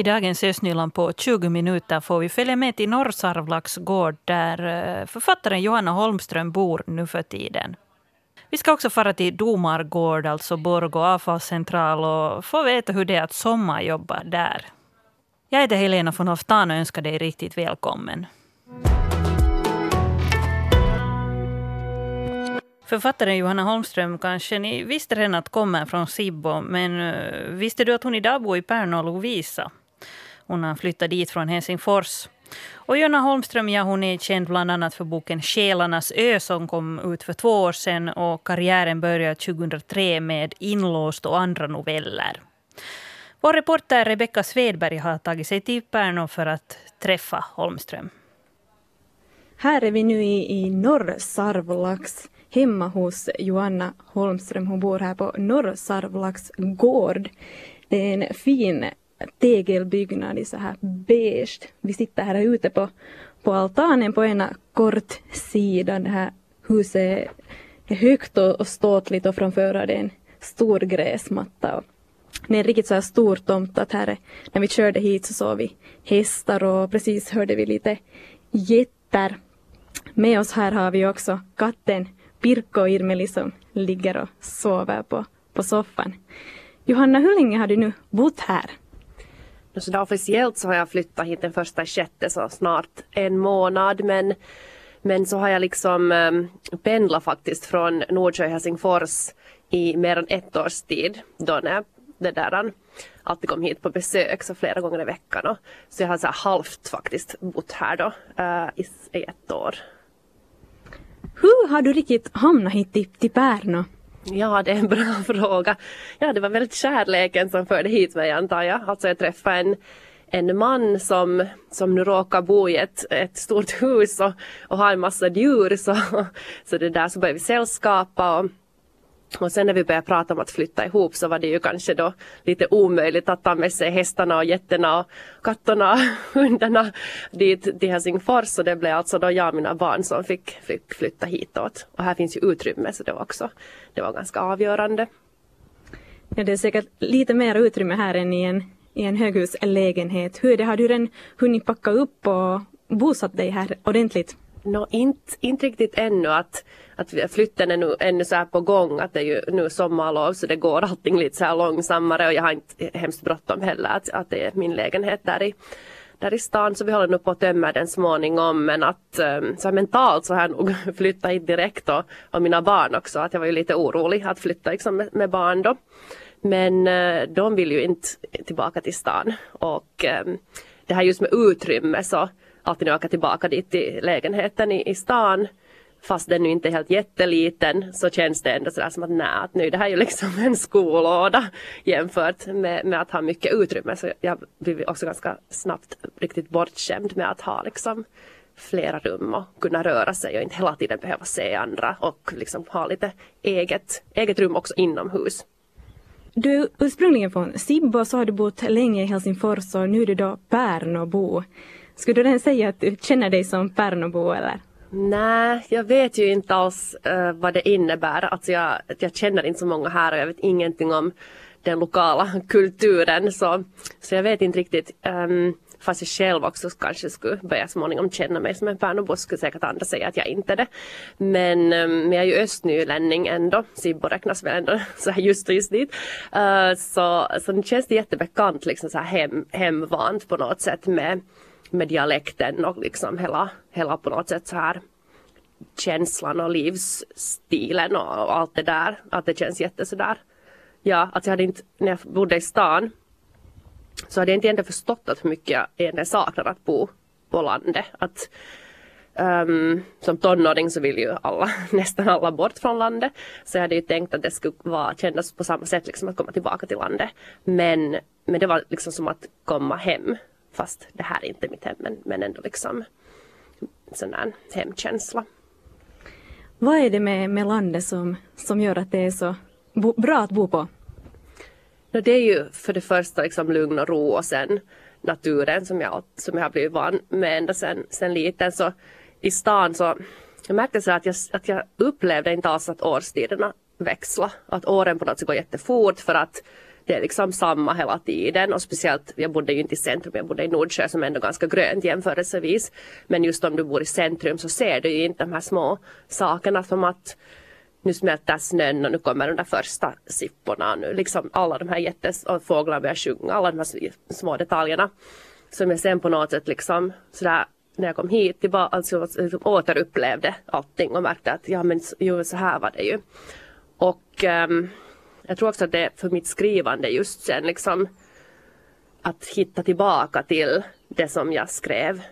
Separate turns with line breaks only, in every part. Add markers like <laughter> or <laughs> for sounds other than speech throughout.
I dagens Östnyland på 20 minuter får vi följa med till Norrsarvlax gård där eh, författaren Johanna Holmström bor nu för tiden. Vi ska också fara till Domargård, alltså Borgå avfallscentral och få veta hur det är att sommarjobba där. Jag heter Helena von Hoftan och önskar dig riktigt välkommen. Författaren Johanna Holmström, kanske ni visste redan att kommer från Sibbo, men eh, visste du att hon idag bor i Pärnu och Lovisa? Hon har flyttat dit från Helsingfors. Och Jonna Holmström ja, hon är känd bland annat för boken Själarnas ö som kom ut för två år sedan och karriären började 2003 med Inlåst och andra noveller. Vår reporter Rebecka Svedberg har tagit sig till Pärnu för att träffa Holmström.
Här är vi nu i, i Norr Sarvlax hemma hos Joanna Holmström. Hon bor här på Norr Sarvlax gård. Det är en fin tegelbyggnad i så här beige. Vi sitter här ute på, på altanen på ena kortsidan. Det här huset är högt och, ståtligt och framför är det en stor gräsmatta. Och det är en riktigt så här stor tomt att här är, när vi körde hit så såg vi hästar och precis hörde vi lite getter. Med oss här har vi också katten Pirkko Irmeli som ligger och sover på, på soffan. Johanna, hur länge har du nu bott här?
Så där officiellt så har jag flyttat hit den första sjätte så snart en månad men, men så har jag liksom um, pendlat faktiskt från Nordsjö i Helsingfors i mer än ett års tid då när det där alltid kom hit på besök så flera gånger i veckan. Och, så jag har så halvt faktiskt bott här då uh, i, i ett år.
Hur har du riktigt hamnat hit till, till Pärnu?
Ja, det är en bra <laughs> fråga. Ja, det var väldigt kärleken som förde hit mig antar jag. Alltså jag träffade en, en man som, som nu råkar bo i ett, ett stort hus och, och har en massa djur så, <laughs> så det där så började vi sällskapa och och sen när vi började prata om att flytta ihop så var det ju kanske då lite omöjligt att ta med sig hästarna och getterna och katterna och <laughs> hundarna dit till Helsingfors. Så det blev alltså då jag och mina barn som fick, fick flytta hitåt. Och här finns ju utrymme så det var också det var ganska avgörande.
Ja, det är säkert lite mer utrymme här än i en, i en höghuslägenhet. Hur är det, har du redan hunnit packa upp och bosatt dig här ordentligt?
No, inte, inte riktigt ännu att, att flytten är nu ännu så här på gång att det är ju nu sommarlov så det går allting lite så här långsammare och jag har inte hemskt bråttom heller att, att det är min lägenhet där i, där i stan så vi håller nog på att tömma den småningom men att ehm, så här mentalt så har jag nog <laughs> flyttat hit direkt och, och mina barn också att jag var ju lite orolig att flytta liksom med, med barn då. Men eh, de vill ju inte tillbaka till stan och ehm, det här just med utrymme så alltid när jag åker tillbaka dit till lägenheten i, i stan fast den nu inte är helt jätteliten så känns det ändå sådär som att nej, att nu det här är ju liksom en skolåda jämfört med, med att ha mycket utrymme. Så jag blir också ganska snabbt riktigt bortskämd med att ha liksom flera rum och kunna röra sig och inte hela tiden behöva se andra och liksom ha lite eget, eget rum också inomhus.
Du är ursprungligen från Sibbo och så har du bott länge i Helsingfors och nu är du då Pärnobo. Skulle du redan säga att du känner dig som Pärnobo eller?
Nej, jag vet ju inte alls uh, vad det innebär. Alltså jag, jag känner inte så många här och jag vet ingenting om den lokala <laughs> kulturen. Så, så jag vet inte riktigt. Um, fast jag själv också kanske skulle börja småningom känna mig som en Pärnobo skulle säkert andra säga att jag inte är det. Men, um, men jag är ju östnylänning ändå. Sibbo räknas väl ändå <laughs> så här just och just dit. Uh, så, så det känns det jättebekant, liksom så här hem, hemvant på något sätt med med dialekten och liksom hela, hela på något sätt så här känslan och livsstilen och, allt det där. Att det känns jätte sådär. Ja, att jag hade inte, när jag bodde i stan så hade jag inte ändå förstått att hur mycket jag egentligen saknar att bo på landet. Att, um, som tonåring så vill ju alla, <laughs> nästan alla bort från landet. Så jag hade ju tänkt att det skulle vara, kännas på samma sätt liksom att komma tillbaka till landet. Men, men det var liksom som att komma hem Fast det här är inte mitt hem men, men ändå liksom sån där hemkänsla.
Vad är det med, med landet som, som gör att det är så bo, bra att bo på?
No, det är ju för det första liksom lugn och ro och sen naturen som jag, som jag har blivit van med ända sen, sen liten. Så i stan så jag märkte så att jag, att jag upplevde inte alls att årstiderna växla. Att åren på något sätt går jättefort för att det är liksom samma hela tiden och speciellt, jag bodde ju inte i centrum, jag bodde i Nordsjö som är ändå ganska grönt jämförelsevis. Men just om du bor i centrum så ser du ju inte de här små sakerna som att nu smälter snön och nu kommer de där första sipporna. Nu liksom alla de här jättes och fåglarna börjar sjunga, alla de här små detaljerna. Som jag sen på något sätt liksom sådär när jag kom hit tillbaka, alltså liksom återupplevde allting och märkte att ja men jo, så här var det ju. Och um, jag tror också att det är för mitt skrivande just sen liksom att hitta tillbaka till det som jag skrev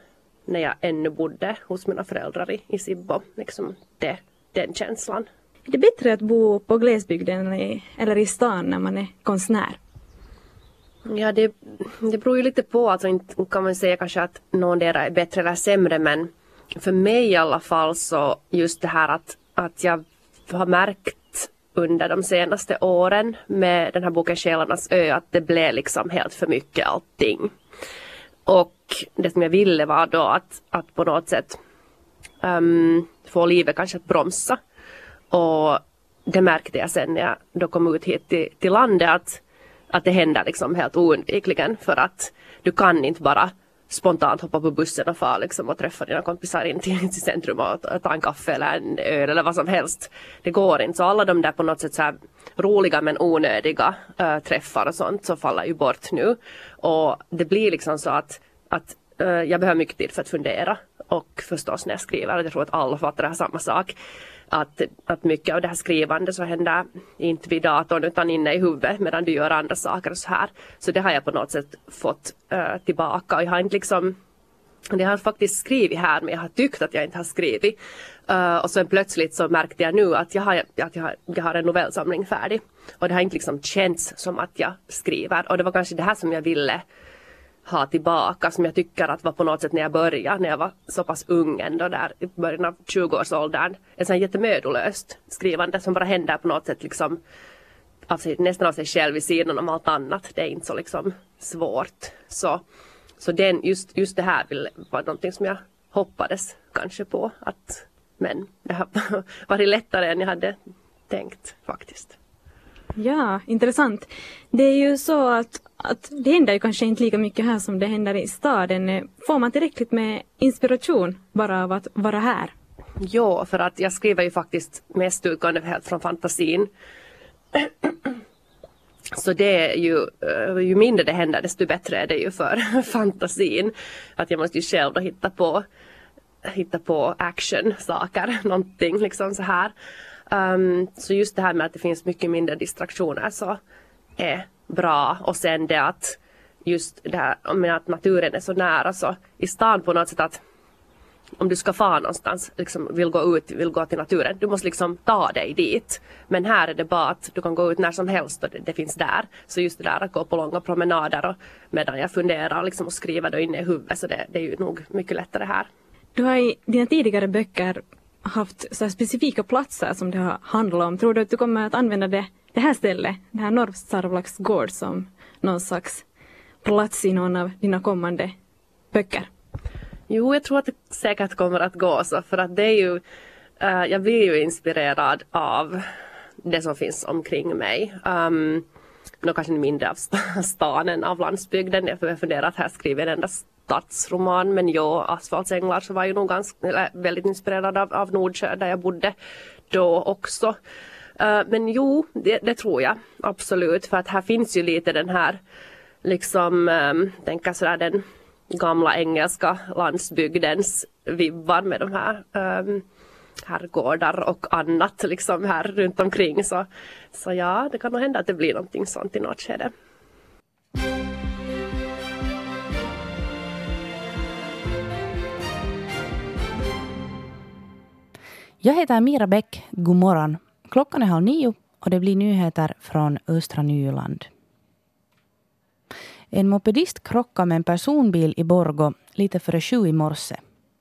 när jag ännu bodde hos mina föräldrar i, i Sibbo. Liksom det, den känslan.
Är det bättre att bo på glesbygden eller i, eller i stan när man är konstnär?
Ja, det, det beror ju lite på. Alltså inte kan man säga kanske att någon där är bättre eller sämre men för mig i alla fall så just det här att, att jag har märkt under de senaste åren med den här boken Själarnas ö att det blev liksom helt för mycket allting. Och det som jag ville var då att, att på något sätt um, få livet kanske att bromsa. Och det märkte jag sen när jag då kom ut hit till, till landet att, att det händer liksom helt oundvikligen för att du kan inte bara spontant hoppa på bussen och fara liksom och träffa dina kompisar in till, till centrum och ta en kaffe eller en öl eller vad som helst. Det går inte. Så alla de där på något sätt så här roliga men onödiga äh, träffar och sånt så faller ju bort nu. Och det blir liksom så att, att äh, jag behöver mycket tid för att fundera och förstås när jag skriver. Jag tror att alla fattar det här samma sak att, att mycket av det här skrivandet så händer inte vid datorn utan inne i huvudet medan du gör andra saker och så här. Så det har jag på något sätt fått äh, tillbaka och jag har inte liksom det har faktiskt skrivit här men jag har tyckt att jag inte har skrivit. Uh, och sen plötsligt så märkte jag nu att jag har, att jag har, jag har en novellsamling färdig. Och det har inte liksom känts som att jag skriver. Och det var kanske det här som jag ville ha tillbaka som jag tycker att var på något sätt när jag började, när jag var så pass ung ändå där i början av 20-årsåldern. Ett sånt jättemödolöst skrivande som bara händer på något sätt liksom av sig, nästan av sig själv i sidan om allt annat. Det är inte så liksom svårt. Så, så den, just, just det här var någonting som jag hoppades kanske på att men det har <laughs> varit lättare än jag hade tänkt faktiskt.
Ja, intressant. Det är ju så att, att det händer ju kanske inte lika mycket här som det händer i staden. Får man tillräckligt med inspiration bara av att vara här?
Ja, för att jag skriver ju faktiskt mest utgående helt från fantasin. <clears throat> Så det är ju, eh, ju mindre det händer desto bättre är det ju för <laughs> fantasin. Att jag måste ju själv då hitta på, hitta på action saker, <laughs> någonting liksom så här. Um, så just det här med att det finns mycket mindre distraktioner så är bra och sen det att just det här med att naturen är så nära så i stan på något sätt att om du ska fara någonstans, liksom vill gå ut, vill gå till naturen, du måste liksom ta dig dit. Men här är det bara att du kan gå ut när som helst och det, det finns där. Så just det där att gå på långa promenader och medan jag funderar liksom och skriver då inne i huvudet så det, det är ju nog mycket lättare här.
Du har i dina tidigare böcker haft så specifika platser som det har handlat om. Tror du att du kommer att använda det, det här stället, det här Norrsarvlax gård som någon slags plats i någon av dina kommande böcker?
Jo, jag tror att det säkert kommer att gå så för att det är ju, uh, jag blir ju inspirerad av det som finns omkring mig. Ehm, um, nog kanske mindre av <laughs> stan än av landsbygden. Jag funderar att här skriver jag endast stadsroman men ja, Asfaltsänglar så var ju nog ganska, eller, väldigt inspirerad av, av Nordsjö där jag bodde då också. Uh, men jo, det, det, tror jag absolut för att här finns ju lite den här liksom, um, tänka sådär den gamla engelska landsbygdens vibbar med de här um, herrgårdar och annat liksom här runt omkring så, så ja, det kan nog hända att det blir någonting sånt i något skede.
Jag heter Mira Bäck. God morgon. Klockan är halv nio och det blir nyheter från östra Nyland. En mopedist krockade med en personbil i Borgo lite före sju i morse.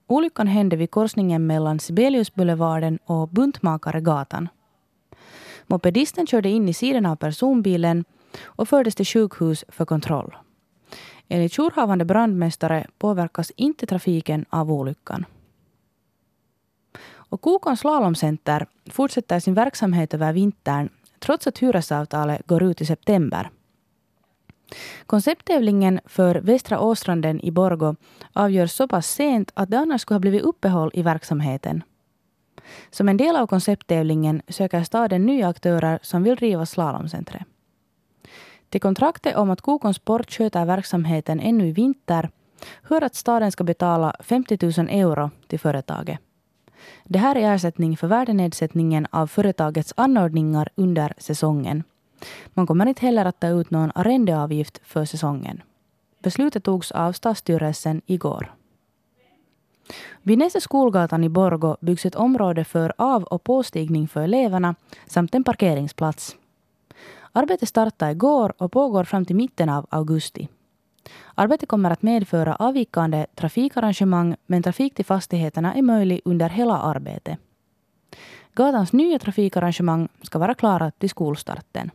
Olyckan hände vid korsningen mellan Sibeliusboulevarden och Buntmakaregatan. Mopedisten körde in i sidan av personbilen och fördes till sjukhus för kontroll. Enligt jourhavande brandmästare påverkas inte trafiken av olyckan. Och Kokons slalomcenter fortsätter sin verksamhet över vintern trots att hyresavtalet går ut i september. Koncepttävlingen för Västra Åstranden i Borgo avgörs så pass sent att det annars skulle ha blivit uppehåll i verksamheten. Som en del av koncepttävlingen söker staden nya aktörer som vill driva slalomcentret. Till kontraktet om att Kokon Sport sköter verksamheten ännu i vinter hör att staden ska betala 50 000 euro till företaget. Det här är ersättning för värdenedsättningen av företagets anordningar under säsongen. Man kommer inte heller att ta ut någon arrendeavgift för säsongen. Beslutet togs av stadsstyrelsen igår. Vid Näse skolgatan i Borgo byggs ett område för av och påstigning för eleverna samt en parkeringsplats. Arbetet startade igår och pågår fram till mitten av augusti. Arbetet kommer att medföra avvikande trafikarrangemang men trafik till fastigheterna är möjlig under hela arbetet. Gatans nya trafikarrangemang ska vara klara till skolstarten.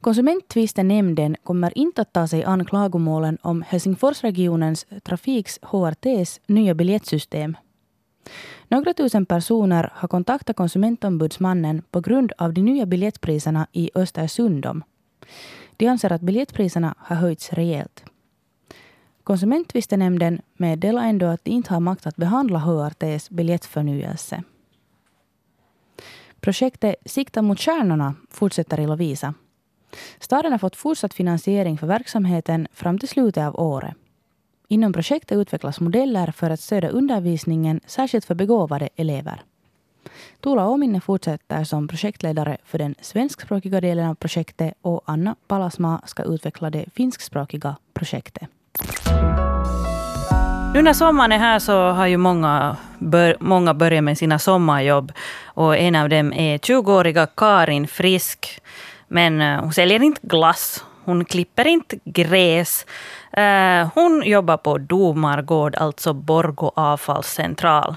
Konsumenttvistenämnden kommer inte att ta sig an klagomålen om Helsingforsregionens trafiks HRTs nya biljettsystem. Några tusen personer har kontaktat konsumentombudsmannen på grund av de nya biljettpriserna i Östersundom. De anser att biljettpriserna har höjts rejält. Konsumentvistenämnden meddelar ändå att de inte har makt att behandla HRTs biljettförnyelse. Projektet Sikta mot stjärnorna fortsätter i Lovisa. Staden har fått fortsatt finansiering för verksamheten fram till slutet av året. Inom projektet utvecklas modeller för att stödja undervisningen, särskilt för begåvade elever. Tuula Ominne fortsätter som projektledare för den svenskspråkiga delen av projektet och Anna Palasma ska utveckla det finskspråkiga projektet.
Nu när sommaren är här så har ju många, bör, många börjat med sina sommarjobb. Och en av dem är 20-åriga Karin Frisk. Men eh, hon säljer inte glass. Hon klipper inte gräs. Eh, hon jobbar på Domargård, alltså Borgo avfallscentral.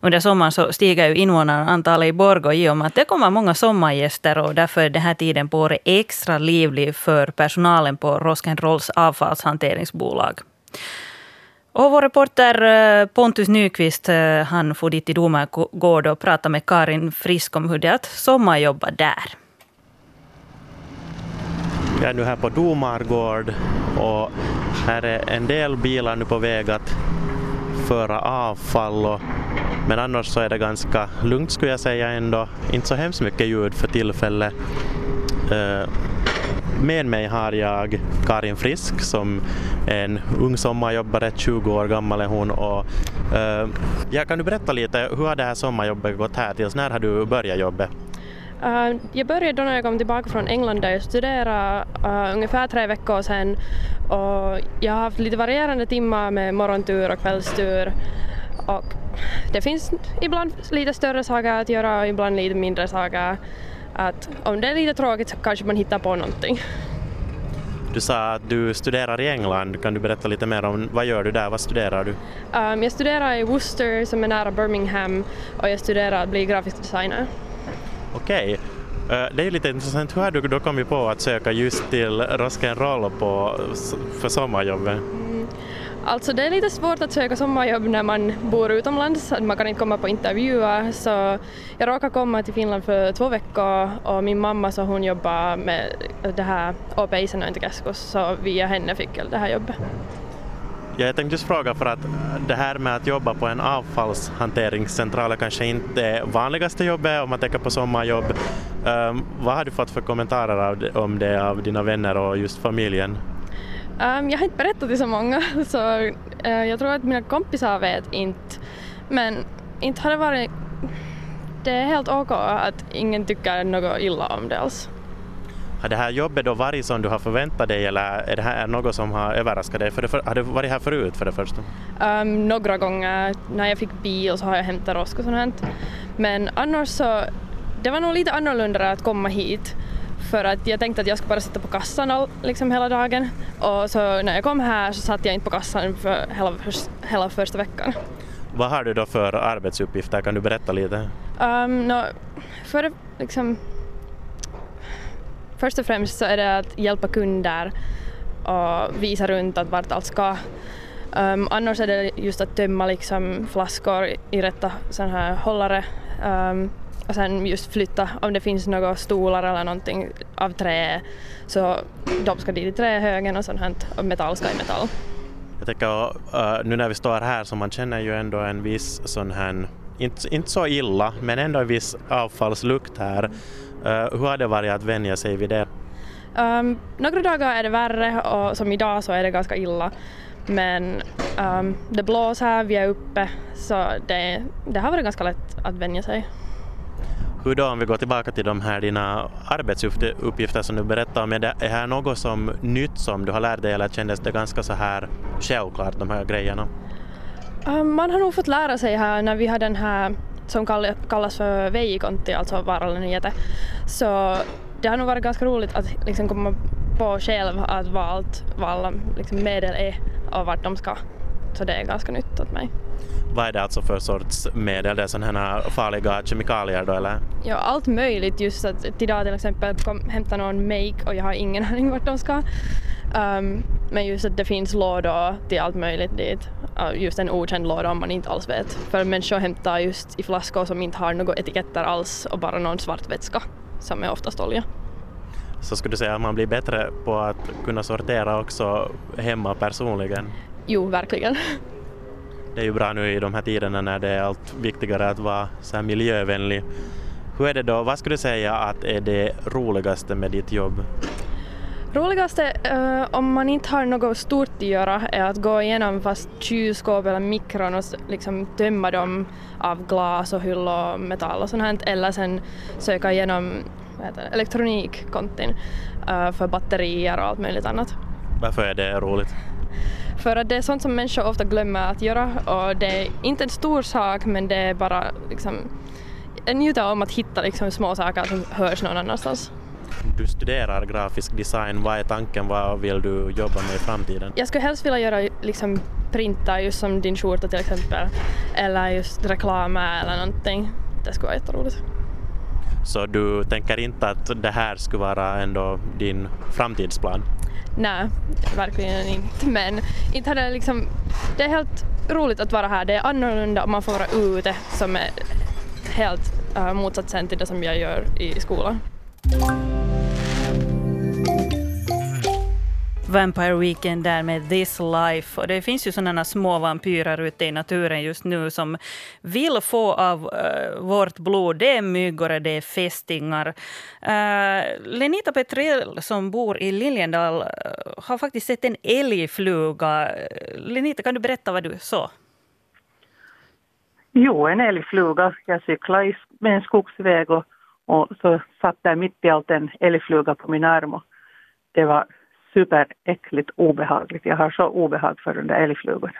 Under sommaren så stiger ju invånarantalet i Borgå i och med att det kommer många sommargäster och därför är den här tiden på året extra livlig för personalen på Roskendrolls avfallshanteringsbolag. Och vår reporter eh, Pontus Nyqvist eh, han får dit till Domargård och prata med Karin Frisk om hur det är att sommarjobba där.
Jag är nu här på Domargård och här är en del bilar nu på väg att föra avfall och, men annars så är det ganska lugnt skulle jag säga ändå. Inte så hemskt mycket ljud för tillfället. Uh, med mig har jag Karin Frisk som är en ung sommarjobbare, 20 år gammal är hon. Och, uh, ja, kan du berätta lite, hur har det här sommarjobbet gått här tills? När har du börjat jobbet?
Uh, jag började då när jag kom tillbaka från England där jag studerade uh, ungefär tre veckor sedan och jag har haft lite varierande timmar med morgontur och kvällstur och det finns ibland lite större saker att göra och ibland lite mindre saker. Att om det är lite tråkigt så kanske man hittar på någonting.
Du sa att du studerar i England. Kan du berätta lite mer om vad gör du där? Vad studerar du?
Um, jag studerar i Worcester som är nära Birmingham och jag studerar att bli grafisk designer.
Okej. Okay. Det är lite intressant, hur har du då kommit på att söka just till Rock'n'Roll för sommarjobbet? Mm.
Alltså det är lite svårt att söka sommarjobb när man bor utomlands, man kan inte komma på intervjuer så jag råkade komma till Finland för två veckor och min mamma så hon jobbar med det här AP Opeisenointikeskus så via henne fick jag det här jobbet.
Ja, jag tänkte just fråga för att det här med att jobba på en avfallshanteringscentral är kanske inte det vanligaste jobbet om man tänker på sommarjobb. Um, vad har du fått för kommentarer om det av dina vänner och just familjen?
Um, jag har inte berättat till så många <laughs> så uh, jag tror att mina kompisar vet inte. Men inte har det varit... Det är helt ok att ingen tycker något illa om det alls.
Har det här jobbet då varit som du har förväntat dig eller är det här något som har överraskat dig? För det för, har du varit här förut för det första?
Um, några gånger. När jag fick bil så har jag hämtat rosk och sånt. Men annars så, det var nog lite annorlunda att komma hit. För att jag tänkte att jag skulle bara sitta på kassan all, liksom hela dagen. Och så när jag kom här så satt jag inte på kassan för hela, hela första veckan.
Vad har du då för arbetsuppgifter? Kan du berätta lite?
Um, no, för liksom Först och främst så är det att hjälpa kunder och visa runt att vart allt ska. Um, annars är det just att tömma liksom flaskor i rätta sån här hållare. Um, och sen just flytta om det finns några stolar eller någonting av trä så de ska dit i trähögen och sånt här och metall ska i metall.
Jag tänker uh, nu när vi står här så man känner ju ändå en viss sån här, inte, inte så illa, men ändå en viss avfallslukt här. Uh, hur har det varit att vänja sig vid det?
Um, några dagar är det värre och som idag så är det ganska illa. Men um, det blåser här, vi är uppe, så det, det har varit ganska lätt att vänja sig.
Hur då om vi går tillbaka till de här dina arbetsuppgifter som du berättade om, är det här något som nytt som du har lärt dig eller kändes det ganska så här självklart de här grejerna?
Um, man har nog fått lära sig här när vi har den här som kallas för veikontti, alltså vaarallinen jäte. Så det har nog varit ganska roligt att liksom komma på själv att vad, allt, vad alla liksom medel är och vart de ska. Så det är ganska nytt åt mig.
Vad är det alltså för sorts medel? Det är sådana här farliga kemikalier då eller?
Ja, allt möjligt. Just att idag till exempel kom, hämta någon make och jag har ingen <laughs> aning vart de ska. Um, men just att det finns lådor till allt möjligt dit. Just en okänd låda om man inte alls vet. För människor hämtar just i flaskor som inte har några etiketter alls och bara någon svart vätska som är oftast olja.
Så skulle du säga att man blir bättre på att kunna sortera också hemma personligen?
Jo, verkligen.
Det är ju bra nu i de här tiderna när det är allt viktigare att vara så här miljövänlig. Hur är det då, vad skulle du säga att är det roligaste med ditt jobb?
Roligaste uh, om man inte har något stort att göra är att gå igenom fast kylskåp eller mikron och liksom tömma dem av glas och hyll och metall och sånt här eller sen söka igenom elektronikkontin uh, för batterier och allt möjligt annat.
Varför är det roligt?
För att det är sånt som människor ofta glömmer att göra och det är inte en stor sak men det är bara liksom, njuter om att hitta liksom små saker som hörs någon annanstans.
Du studerar grafisk design, vad är tanken, vad vill du jobba med i framtiden?
Jag skulle helst vilja göra liksom printa just som din skjorta till exempel eller just reklam eller någonting. Det skulle vara jätteroligt.
Så du tänker inte att det här skulle vara ändå din framtidsplan?
Nej, verkligen inte. Men inte hade liksom, det är helt roligt att vara här. Det är annorlunda om man får vara ute som är helt uh, motsatsen till det som jag gör i skolan.
Vampire Weekend där med This Life. Och det finns ju sådana små vampyrer ute i naturen just nu som vill få av uh, vårt blod. Det är myggor, det är fästingar. Uh, Lenita Petrell som bor i Liljendal uh, har faktiskt sett en älgfluga. Lenita, kan du berätta vad du såg?
Jo, en älgfluga. Jag cyklade med en skogsväg och, och så satt där mitt i allt en älgfluga på min arm. Och det var superäckligt obehagligt. Jag har så obehag för de där älgflugorna.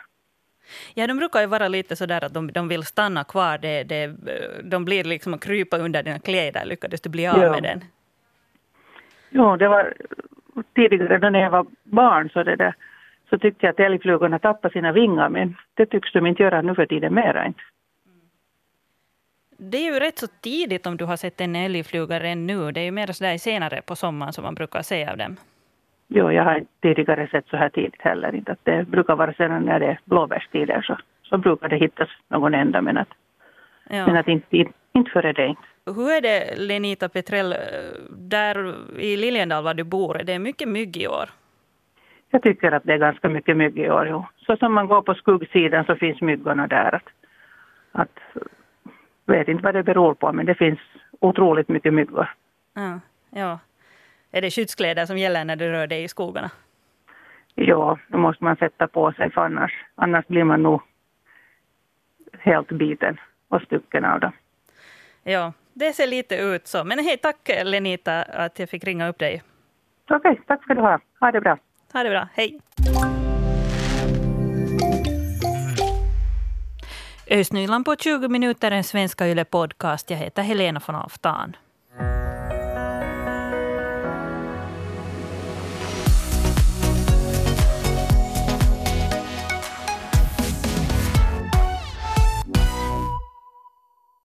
Ja, de brukar ju vara lite så där att de, de vill stanna kvar. Det, det, de blir liksom att krypa under dina kläder. Lyckades du bli av ja. med den?
Jo, det var tidigare när jag var barn så, det där, så tyckte jag att älgflugorna tappade sina vingar men det tycks de inte göra nu för tiden mera inte.
Det är ju rätt så tidigt om du har sett en älgfluga än nu. Det är ju mer så där senare på sommaren som man brukar se av dem.
Jo, jag har tidigare sett så här tidigt heller. Inte. Att det brukar vara sedan när det är blåbärstider så, så brukar det hittas någon enda men att, ja. men att inte, inte, inte före det.
Hur är det Lenita Petrell, där i Liljendal var du bor, är det mycket mygg i år?
Jag tycker att det är ganska mycket mygg i år, jo. Så som man går på skuggsidan så finns myggorna där. Att, att, vet inte vad det beror på men det finns otroligt mycket myggor.
Ja, ja. Är det skyddskläder som gäller när du rör dig i skogarna?
Ja, då måste man sätta på sig för annars, annars blir man nog helt biten och stucken av dem.
Ja, det ser lite ut så. Men hej, tack Lenita att jag fick ringa upp dig.
Okej, okay, tack ska du ha. Ha det bra.
Ha det bra. Hej. Östnyland på 20 minuter, en svenska Yle podcast. Jag heter Helena von Aftan.